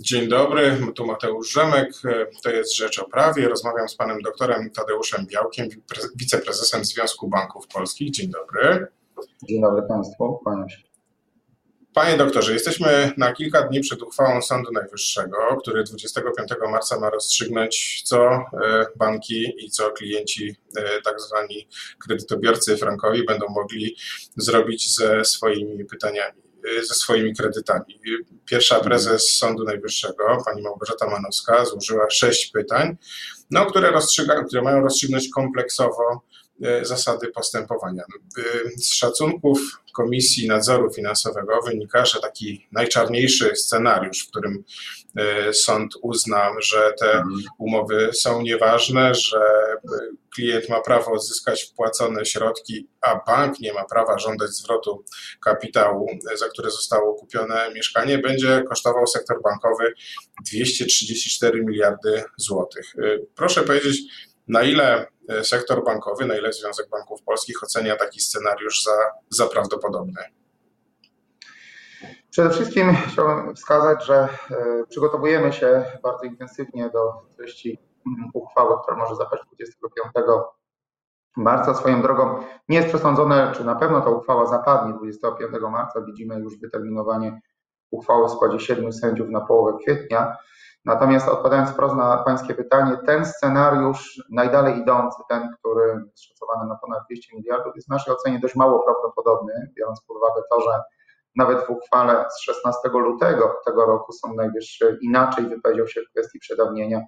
Dzień dobry, tu Mateusz Rzemek, to jest Rzecz o Prawie. Rozmawiam z panem doktorem Tadeuszem Białkiem, wiceprezesem Związku Banków Polskich. Dzień dobry. Dzień dobry państwu, kłaniam się. Panie doktorze, jesteśmy na kilka dni przed uchwałą Sądu Najwyższego, który 25 marca ma rozstrzygnąć, co e, banki i co klienci, e, tak zwani kredytobiorcy frankowi, będą mogli zrobić ze swoimi pytaniami ze swoimi kredytami. Pierwsza mhm. prezes Sądu Najwyższego, pani Małgorzata Manowska, złożyła sześć pytań, no, które, rozstrzyga, które mają rozstrzygnąć kompleksowo zasady postępowania. E, z szacunków Komisji Nadzoru Finansowego wynika, że taki najczarniejszy scenariusz, w którym e, sąd uzna, że te mhm. umowy są nieważne, że klient ma prawo odzyskać wpłacone środki, a bank nie ma prawa żądać zwrotu kapitału, za które zostało kupione mieszkanie, będzie kosztował sektor bankowy 234 miliardy złotych. Proszę powiedzieć, na ile sektor bankowy, na ile Związek Banków Polskich ocenia taki scenariusz za, za prawdopodobny? Przede wszystkim chciałbym wskazać, że e, przygotowujemy się bardzo intensywnie do treści uchwały, która może zapaść 25 marca. Swoją drogą nie jest przesądzone, czy na pewno ta uchwała zapadnie 25 marca. Widzimy już wyterminowanie uchwały w składzie siedmiu sędziów na połowę kwietnia. Natomiast odpowiadając wprost na Pańskie pytanie, ten scenariusz najdalej idący, ten, który jest szacowany na ponad 200 miliardów, jest w naszej ocenie dość mało prawdopodobny, biorąc pod uwagę to, że nawet w uchwale z 16 lutego tego roku Sąd Najwyższy inaczej wypowiedział się w kwestii przedawnienia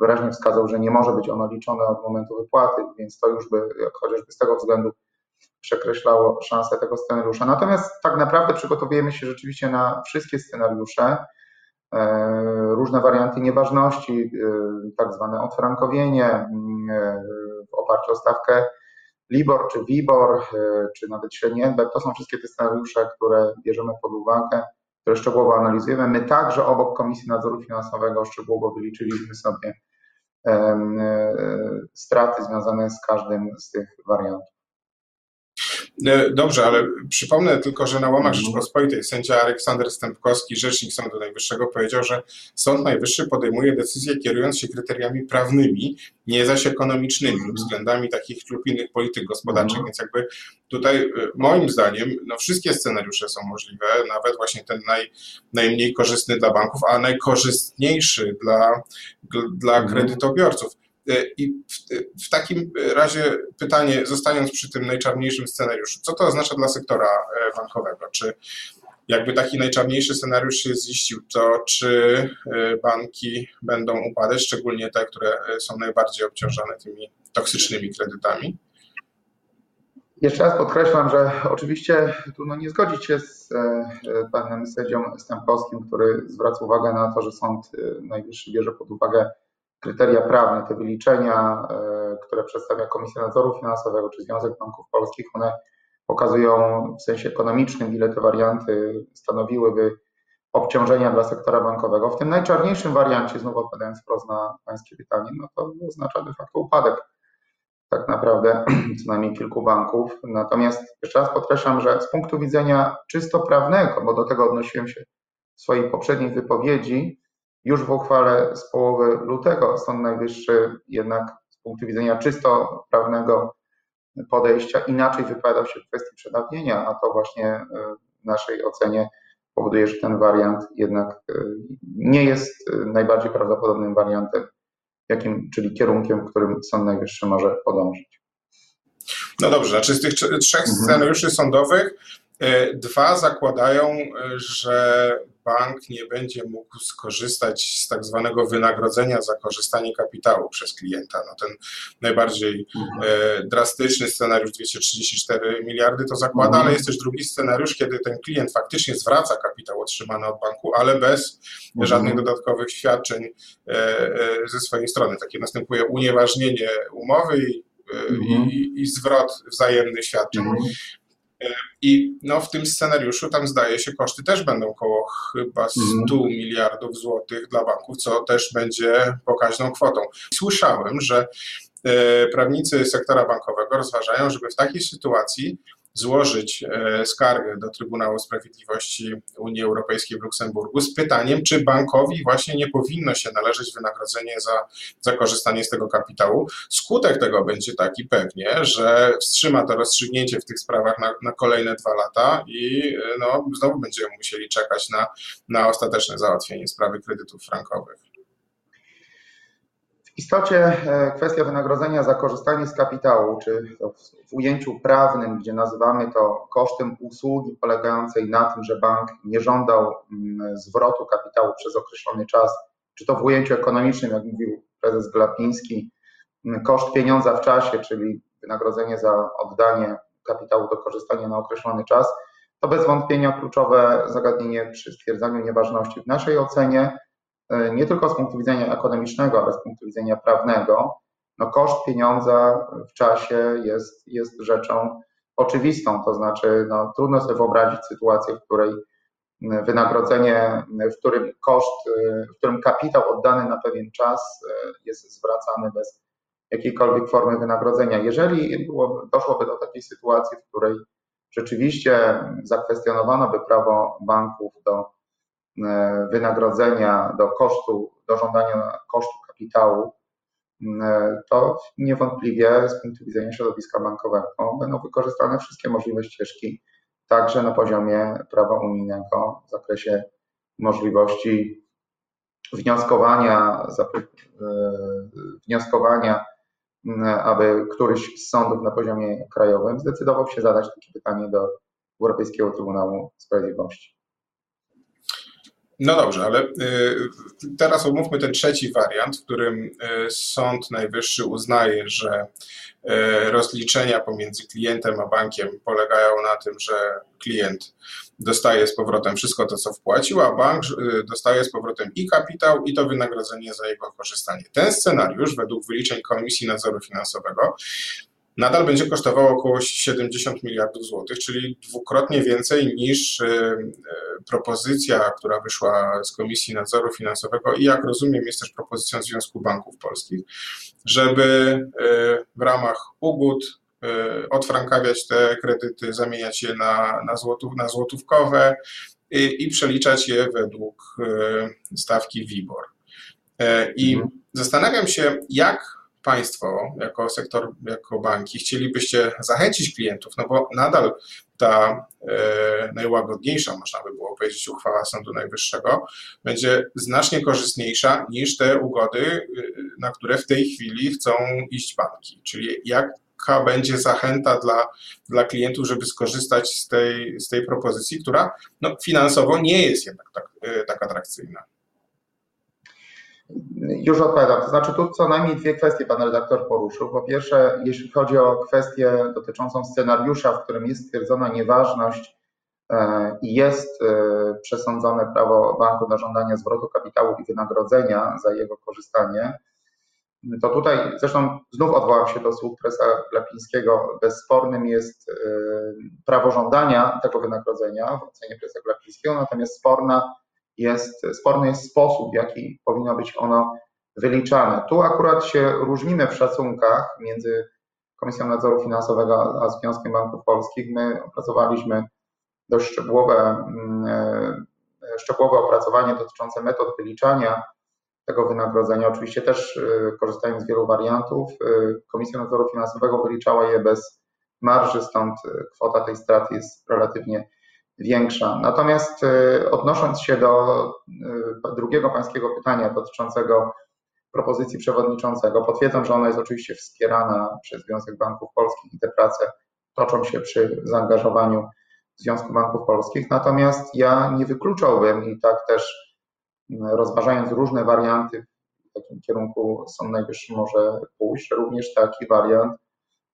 wyraźnie wskazał, że nie może być ono liczone od momentu wypłaty, więc to już by chociażby z tego względu przekreślało szansę tego scenariusza. Natomiast tak naprawdę przygotowujemy się rzeczywiście na wszystkie scenariusze, różne warianty nieważności, e, tak zwane odfrankowienie e, w oparciu o stawkę LIBOR czy WIBOR, czy nawet średni NBP, to są wszystkie te scenariusze, które bierzemy pod uwagę, które szczegółowo analizujemy. My także obok Komisji Nadzoru Finansowego szczegółowo wyliczyliśmy sobie E, straty związane z każdym z tych wariantów. E, dobrze, ale przypomnę tylko, że na łamach mhm. Rzeczpospolitej sędzia Aleksander Stępkowski, rzecznik Sądu Najwyższego, powiedział, że Sąd Najwyższy podejmuje decyzje kierując się kryteriami prawnymi, nie zaś ekonomicznymi lub mhm. względami takich lub innych polityk gospodarczych, mhm. więc jakby tutaj e, moim zdaniem no wszystkie scenariusze są możliwe, nawet właśnie ten naj, najmniej korzystny dla banków, a najkorzystniejszy dla, dla kredytobiorców. E, I w, w, takim razie pytanie, zostając przy tym najczarniejszym scenariuszu, co to oznacza dla sektora e, bankowego? Czy jakby taki najczarniejszy scenariusz się ziścił, to czy e, banki będą upadać, szczególnie te, które są najbardziej obciążone tymi toksycznymi kredytami? Jeszcze raz podkreślam, że oczywiście trudno nie zgodzić się z panem sędzią Stępowskim, który zwraca uwagę na to, że Sąd Najwyższy bierze pod uwagę kryteria prawne, te wyliczenia, e, które przedstawia Komisja Nadzoru Finansowego czy Związek Banków Polskich, one pokazują w sensie ekonomicznym, ile te warianty stanowiłyby obciążenia dla sektora bankowego. W tym najczarniejszym wariancie, znowu odpowiadając wprost na Pańskie pytanie, no to oznacza de facto upadek tak naprawdę co najmniej kilku banków. Natomiast jeszcze raz podkreślam, że z punktu widzenia czysto prawnego, bo do tego odnosiłem się w swojej poprzedniej wypowiedzi, już w uchwale z połowy lutego Sąd Najwyższy jednak z punktu widzenia czysto prawnego podejścia inaczej wypowiadał się w kwestii przedawnienia, a to właśnie e, w naszej ocenie powoduje, że ten wariant jednak e, nie jest e, najbardziej prawdopodobnym wariantem, jakim, czyli kierunkiem, którym Sąd Najwyższy może podążyć. No dobrze, znaczy z tych trzech mhm. scenariuszy sądowych dwa zakładają, że bank nie będzie mógł skorzystać z tak zwanego wynagrodzenia za korzystanie kapitału przez klienta. No ten najbardziej e, drastyczny scenariusz 234 miliardy to zakłada, mhm. ale jest też drugi scenariusz, kiedy ten klient faktycznie zwraca kapitał otrzymany od banku, ale bez mhm. żadnych dodatkowych świadczeń e, e, ze swojej strony. Takie następuje unieważnienie umowy i, mhm. i, i zwrot wzajemnych świadczeń. I no, w tym scenariuszu tam zdaje się koszty też będą około chyba 100 mm. miliardów złotych dla banków, co też będzie pokaźną kwotą. Słyszałem, że e, prawnicy sektora bankowego rozważają, żeby w takiej sytuacji złożyć e, skargę do Trybunału Sprawiedliwości Unii Europejskiej w Luksemburgu z pytaniem, czy bankowi właśnie nie powinno się należeć wynagrodzenie za, za korzystanie z tego kapitału. Skutek tego będzie taki pewnie, że wstrzyma to rozstrzygnięcie w tych sprawach na, na kolejne dwa lata i no, znowu będziemy musieli czekać na, na ostateczne załatwienie sprawy kredytów frankowych. W istocie e, kwestia wynagrodzenia za korzystanie z kapitału, czy w ujęciu prawnym, gdzie nazywamy to kosztem usługi polegającej na tym, że bank nie żądał mm, zwrotu kapitału przez określony czas, czy to w ujęciu ekonomicznym, jak mówił prezes Glapiński, mm, koszt pieniądza w czasie, czyli wynagrodzenie za oddanie kapitału do korzystania na określony czas, to bez wątpienia kluczowe zagadnienie przy stwierdzaniu nieważności. W naszej ocenie nie tylko z punktu widzenia ekonomicznego, ale z punktu widzenia prawnego, no koszt pieniądza w czasie jest, jest rzeczą oczywistą, to znaczy no, trudno sobie wyobrazić sytuację, w której wynagrodzenie, w którym koszt, w którym kapitał oddany na pewien czas e, jest zwracany bez jakiejkolwiek formy wynagrodzenia. Jeżeli było, doszłoby do takiej sytuacji, w której rzeczywiście zakwestionowano by prawo banków do E, wynagrodzenia do kosztu, do żądania kosztu kapitału, e, to niewątpliwie z punktu widzenia środowiska bankowego będą wykorzystane wszystkie możliwe ścieżki, także na poziomie prawa unijnego w zakresie możliwości wnioskowania, e, wnioskowania, aby któryś z sądów na poziomie krajowym zdecydował się zadać takie pytanie do Europejskiego Trybunału Sprawiedliwości. No dobrze, ale y, teraz omówmy ten trzeci wariant, w którym y, Sąd Najwyższy uznaje, że y, rozliczenia pomiędzy klientem a bankiem polegają na tym, że klient dostaje z powrotem wszystko to, co wpłacił, a bank dostaje z powrotem i kapitał, i to wynagrodzenie za jego korzystanie. Ten scenariusz, według wyliczeń Komisji Nadzoru Finansowego, nadal będzie kosztował około 70 miliardów złotych, czyli dwukrotnie więcej niż e, e, propozycja, która wyszła z Komisji Nadzoru Finansowego i jak rozumiem jest też propozycją Związku Banków Polskich, żeby e, w ramach ugód odfrankawiać te kredyty, zamieniać je na, na, złotów, na złotówkowe i, i przeliczać je według stawki WIBOR. I mhm. zastanawiam się, jak Państwo, jako sektor, jako banki, chcielibyście zachęcić klientów, no bo nadal ta e, najłagodniejsza, można by było powiedzieć, uchwała Sądu Najwyższego będzie znacznie korzystniejsza niż te ugody, e, na które w tej chwili chcą iść banki. Czyli jaka będzie zachęta dla, dla klientów, żeby skorzystać z tej, z tej propozycji, która no, finansowo nie jest jednak tak, e, tak atrakcyjna. Już odpowiadam. To znaczy tu co najmniej dwie kwestie pan redaktor poruszył. Po pierwsze, jeśli chodzi o kwestię dotyczącą scenariusza, w którym jest stwierdzona nieważność e, i jest e, przesądzone prawo banku na żądanie zwrotu kapitału i wynagrodzenia za jego korzystanie, to tutaj zresztą znów odwołam się do słów presa Glapińskiego. Bezspornym jest e, prawo żądania tego wynagrodzenia w ocenie presa Glapińskiego, natomiast sporna jest, sporny jest sposób, w jaki powinno być ono wyliczane. Tu akurat się różnimy w szacunkach między Komisją Nadzoru Finansowego a Związkiem Banków Polskich. My opracowaliśmy dość szczegółowe, mm, e, szczegółowe opracowanie dotyczące metod wyliczania tego wynagrodzenia. Oczywiście też e, korzystając z wielu wariantów. E, Komisja Nadzoru Finansowego wyliczała je bez marży, stąd kwota tej straty jest relatywnie większa. Natomiast y, odnosząc się do y, drugiego pańskiego pytania dotyczącego propozycji przewodniczącego, potwierdzam, że ona jest oczywiście wspierana przez Związek Banków Polskich i te prace toczą się przy zaangażowaniu Związku Banków Polskich. Natomiast ja nie wykluczałbym i tak też y, rozważając różne warianty, w takim kierunku Sąd Najwyższy może pójść, również taki wariant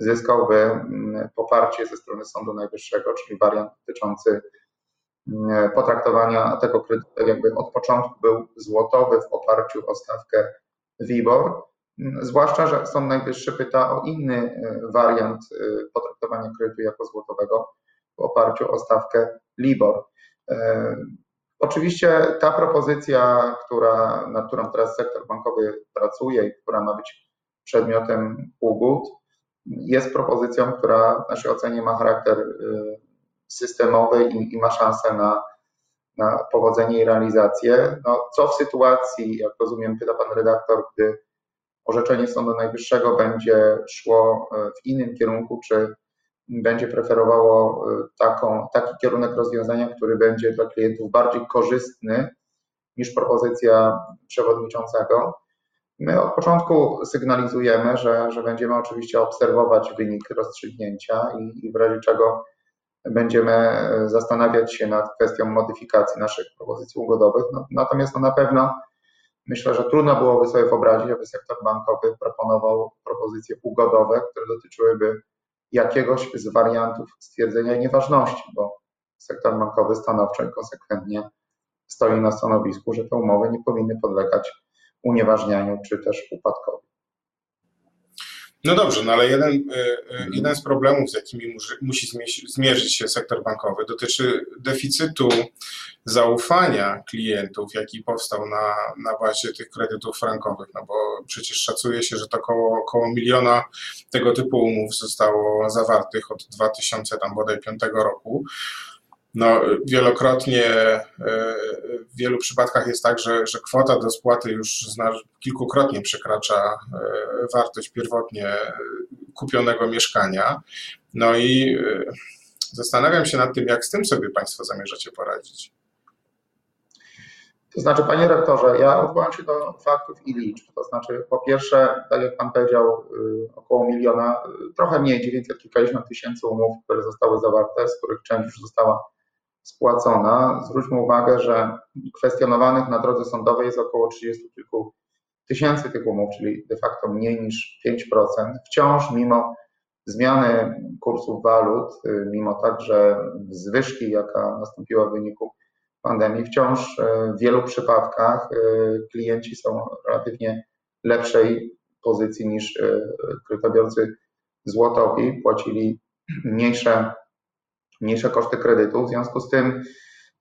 zyskałby mm, poparcie ze strony Sądu Najwyższego, czyli wariant dotyczący mm, potraktowania tego kredytu, tak jakby od początku był złotowy w oparciu o stawkę WIBOR, mm, zwłaszcza, że Sąd Najwyższy pyta o inny y, wariant y, potraktowania kredytu jako złotowego w oparciu o stawkę LIBOR. Y, oczywiście ta propozycja, która, nad którą teraz sektor bankowy pracuje i która ma być przedmiotem ugód, jest propozycją, która w naszej ocenie ma charakter systemowy i, i ma szansę na, na powodzenie i realizację. No, co w sytuacji, jak rozumiem, pyta pan redaktor, gdy orzeczenie Sądu Najwyższego będzie szło w innym kierunku, czy będzie preferowało y, taką, taki kierunek rozwiązania, który będzie dla klientów bardziej korzystny niż propozycja przewodniczącego. My od początku sygnalizujemy, że, że będziemy oczywiście obserwować wynik rozstrzygnięcia i, i w razie czego będziemy zastanawiać się nad kwestią modyfikacji naszych propozycji ugodowych. No, natomiast no, na pewno myślę, że trudno byłoby sobie wyobrazić, aby sektor bankowy proponował propozycje ugodowe, które dotyczyłyby jakiegoś z wariantów stwierdzenia nieważności, bo sektor bankowy stanowczo i konsekwentnie stoi na stanowisku, że te umowy nie powinny podlegać unieważnianiu czy też upadkowi. No dobrze, no ale jeden, y, y, jeden z problemów, z jakimi musi zmierzyć się sektor bankowy, dotyczy deficytu zaufania klientów, jaki powstał na, na bazie tych kredytów frankowych, no bo przecież szacuje się, że to około, około miliona tego typu umów zostało zawartych od 2000 tam bodaj 5 roku. No, wielokrotnie, e, w wielu przypadkach jest tak, że, że kwota do spłaty już kilkukrotnie przekracza e, wartość pierwotnie e, kupionego mieszkania. No i zastanawiam się nad tym, jak z tym sobie Państwo zamierzacie poradzić. To znaczy, panie rektorze, ja odwołam się do faktów i liczb. To znaczy, po pierwsze, tak jak pan powiedział, około miliona, trochę mniej, 900 kilkadziesiąt tysięcy umów, które zostały zawarte, z których część już została spłacona. Zwróćmy uwagę, że kwestionowanych na drodze sądowej jest około 30 kilku tysięcy tych umów, czyli de facto mniej niż 5%. Wciąż mimo zmiany kursów walut, mimo także zwyżki, jaka nastąpiła w wyniku pandemii, wciąż w wielu przypadkach klienci są relatywnie lepszej pozycji niż kredytobiorcy złotowi, płacili mniejsze mniejsze koszty kredytu. W związku z tym,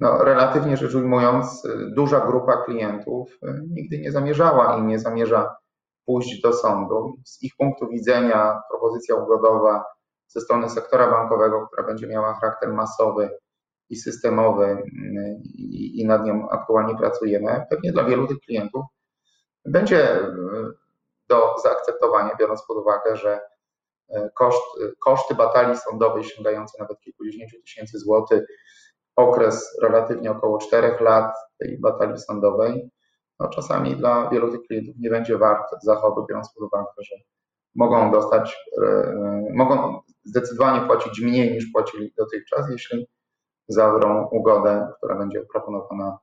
no, relatywnie rzecz ujmując, duża grupa klientów y, nigdy nie zamierzała i nie zamierza pójść do sądu. Z ich punktu widzenia propozycja ugodowa ze strony sektora bankowego, która będzie miała charakter masowy i systemowy y, i, nad nią aktualnie pracujemy, pewnie dla wielu tych klientów będzie y, do zaakceptowania, biorąc pod uwagę, że koszt, koszty batalii sądowej sięgające nawet kilkudziesięciu tysięcy złotych, okres relatywnie około czterech lat tej batalii sądowej, no czasami dla wielu tych klientów nie będzie wart zachodu, biorąc pod uwagę, że mogą dostać, e, mogą zdecydowanie płacić mniej niż płacili dotychczas, jeśli zawrą ugodę, która będzie proponowana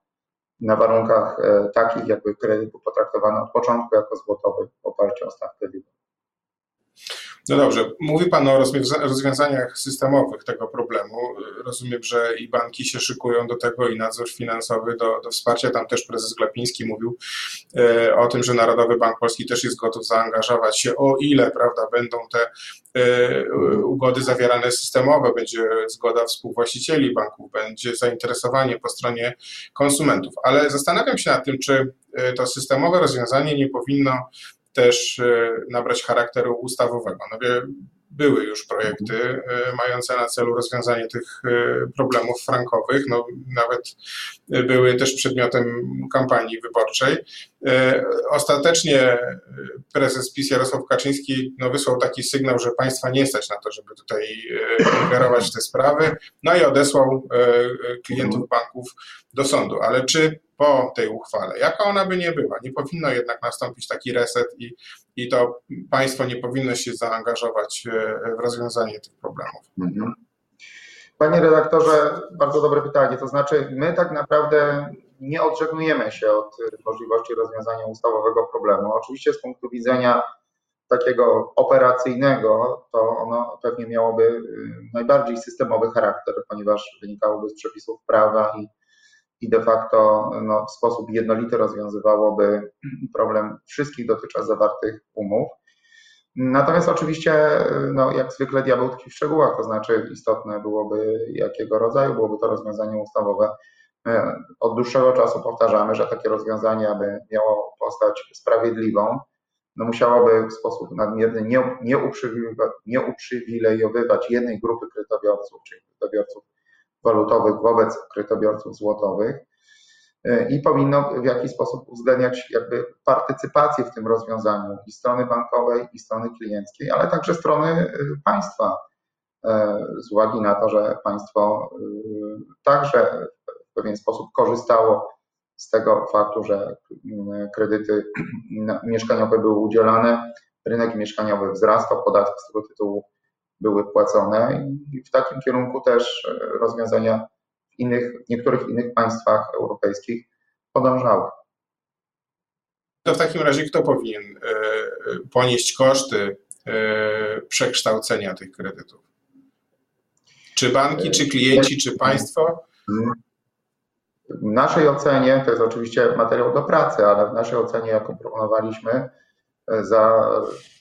na warunkach e, takich, jakby kredyt był potraktowany od początku jako złotowy w oparciu o stawkę. No dobrze, mówi Pan o rozwiązaniach systemowych tego problemu. Rozumiem, że i banki się szykują do tego, i nadzór finansowy do, do wsparcia. Tam też prezes Glapiński mówił e, o tym, że Narodowy Bank Polski też jest gotów zaangażować się, o ile prawda, będą te e, ugody zawierane systemowe, będzie zgoda współwłaścicieli banków, będzie zainteresowanie po stronie konsumentów. Ale zastanawiam się nad tym, czy e, to systemowe rozwiązanie nie powinno też e, nabrać charakteru ustawowego. No, były już projekty e, mające na celu rozwiązanie tych e, problemów frankowych, no, nawet były też przedmiotem kampanii wyborczej. Ostatecznie prezes PiS Jarosław Kaczyński no, wysłał taki sygnał, że państwa nie stać na to, żeby tutaj ingerować w te sprawy, no i odesłał klientów banków do sądu. Ale czy po tej uchwale, jaka ona by nie była. Nie powinno jednak nastąpić taki reset i, i to państwo nie powinno się zaangażować w rozwiązanie tych problemów. Mhm. Panie redaktorze, bardzo dobre pytanie. To znaczy, my tak naprawdę nie odżegnujemy się od możliwości rozwiązania ustawowego problemu. Oczywiście z punktu widzenia takiego operacyjnego, to ono pewnie miałoby y, najbardziej systemowy charakter, ponieważ wynikałoby z przepisów prawa i i de facto no, w sposób jednolity rozwiązywałoby problem wszystkich dotychczas zawartych umów. Natomiast oczywiście, no, jak zwykle diabeł tkwi w szczegółach, to znaczy istotne byłoby, jakiego rodzaju byłoby to rozwiązanie ustawowe. My od dłuższego czasu powtarzamy, że takie rozwiązanie, aby miało postać sprawiedliwą, no musiałoby w sposób nadmierny nie, nie uprzywilejowywać jednej grupy kredytobiorców, czyli kredytobiorców walutowych wobec kredytobiorców złotowych e, i powinno w jakiś sposób uwzględniać jakby partycypację w tym rozwiązaniu i strony bankowej, i strony klienckiej, ale także strony e, państwa, e, z uwagi na to, że państwo także w pewien sposób korzystało z tego faktu, że kredyty mieszkaniowe były udzielane, rynek mieszkaniowy wzrastał, podatki z tego tytułu były płacone i w takim kierunku też e, rozwiązania w innych, w niektórych innych państwach europejskich podążały. To w takim razie kto powinien e, ponieść koszty e, przekształcenia tych kredytów? Czy banki, czy klienci, czy państwo? W naszej ocenie, to jest oczywiście materiał do pracy, ale w naszej ocenie, jaką proponowaliśmy, e, za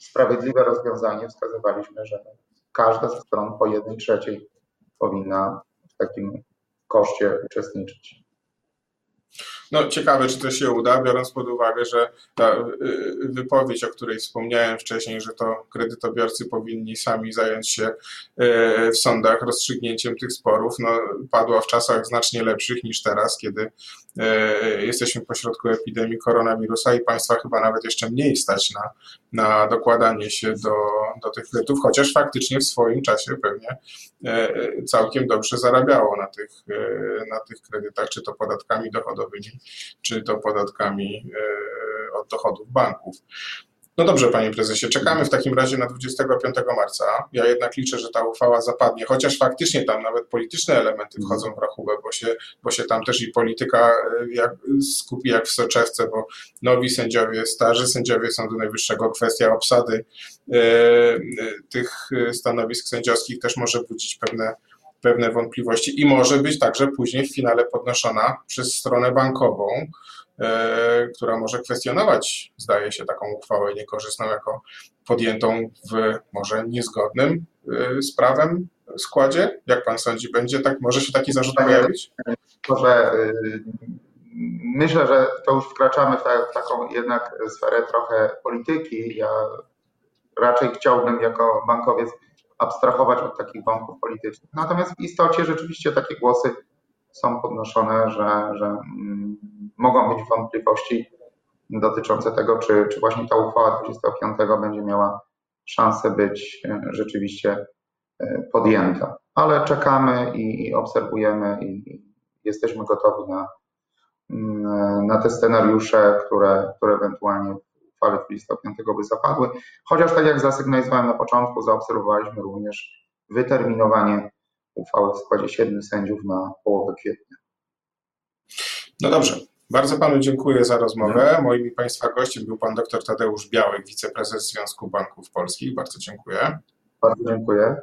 sprawiedliwe rozwiązanie wskazywaliśmy, że każda ze stron po jednej trzeciej powinna w takim koszcie uczestniczyć. No, ciekawe, czy to się uda, biorąc pod uwagę, że ta y, wypowiedź, o której wspomniałem wcześniej, że to kredytobiorcy powinni sami zająć się y, w sądach rozstrzygnięciem tych sporów, no, padła w czasach znacznie lepszych niż teraz, kiedy y, jesteśmy pośrodku epidemii koronawirusa i państwa chyba nawet jeszcze mniej stać na, na dokładanie się do, do tych kredytów, chociaż faktycznie w swoim czasie pewnie całkiem dobrze zarabiało na tych, na tych kredytach, czy to podatkami dochodowymi, czy to podatkami e, od dochodów banków. No dobrze, panie prezesie, czekamy w takim razie na 25 marca. Ja jednak liczę, że ta uchwała zapadnie, chociaż faktycznie tam nawet polityczne elementy wchodzą w rachubę, bo się, bo się tam też i polityka e, jak, skupi jak w soczewce, bo nowi sędziowie, starzy sędziowie Sądu Najwyższego, kwestia obsady e, tych stanowisk sędziowskich też może budzić pewne pewne wątpliwości i może być także później w finale podnoszona przez stronę bankową, e, która może kwestionować, zdaje się, taką uchwałę niekorzystną jako podjętą w może niezgodnym e, z prawem składzie? Jak pan sądzi, będzie tak, może się taki zarzut pojawić? Może myślę, że to już wkraczamy w taką jednak sferę trochę polityki. Ja raczej chciałbym jako bankowiec abstrahować od takich wątków politycznych. Natomiast w istocie rzeczywiście takie głosy są podnoszone, że, że mm, mogą być wątpliwości dotyczące tego, czy, czy właśnie ta uchwała 25 będzie miała szansę być e, rzeczywiście e, podjęta. Ale czekamy i, i obserwujemy i jesteśmy gotowi na, mm, na te scenariusze, które, które ewentualnie 25 by zapadły, chociaż tak jak zasygnalizowałem na początku, zaobserwowaliśmy również wyterminowanie uchwały w składzie siedmiu sędziów na połowę kwietnia. No dobrze. Bardzo panu dziękuję za rozmowę. Moim i państwa gościem był pan dr Tadeusz Białek, wiceprezes Związku Banków Polskich. Bardzo dziękuję. Bardzo dziękuję.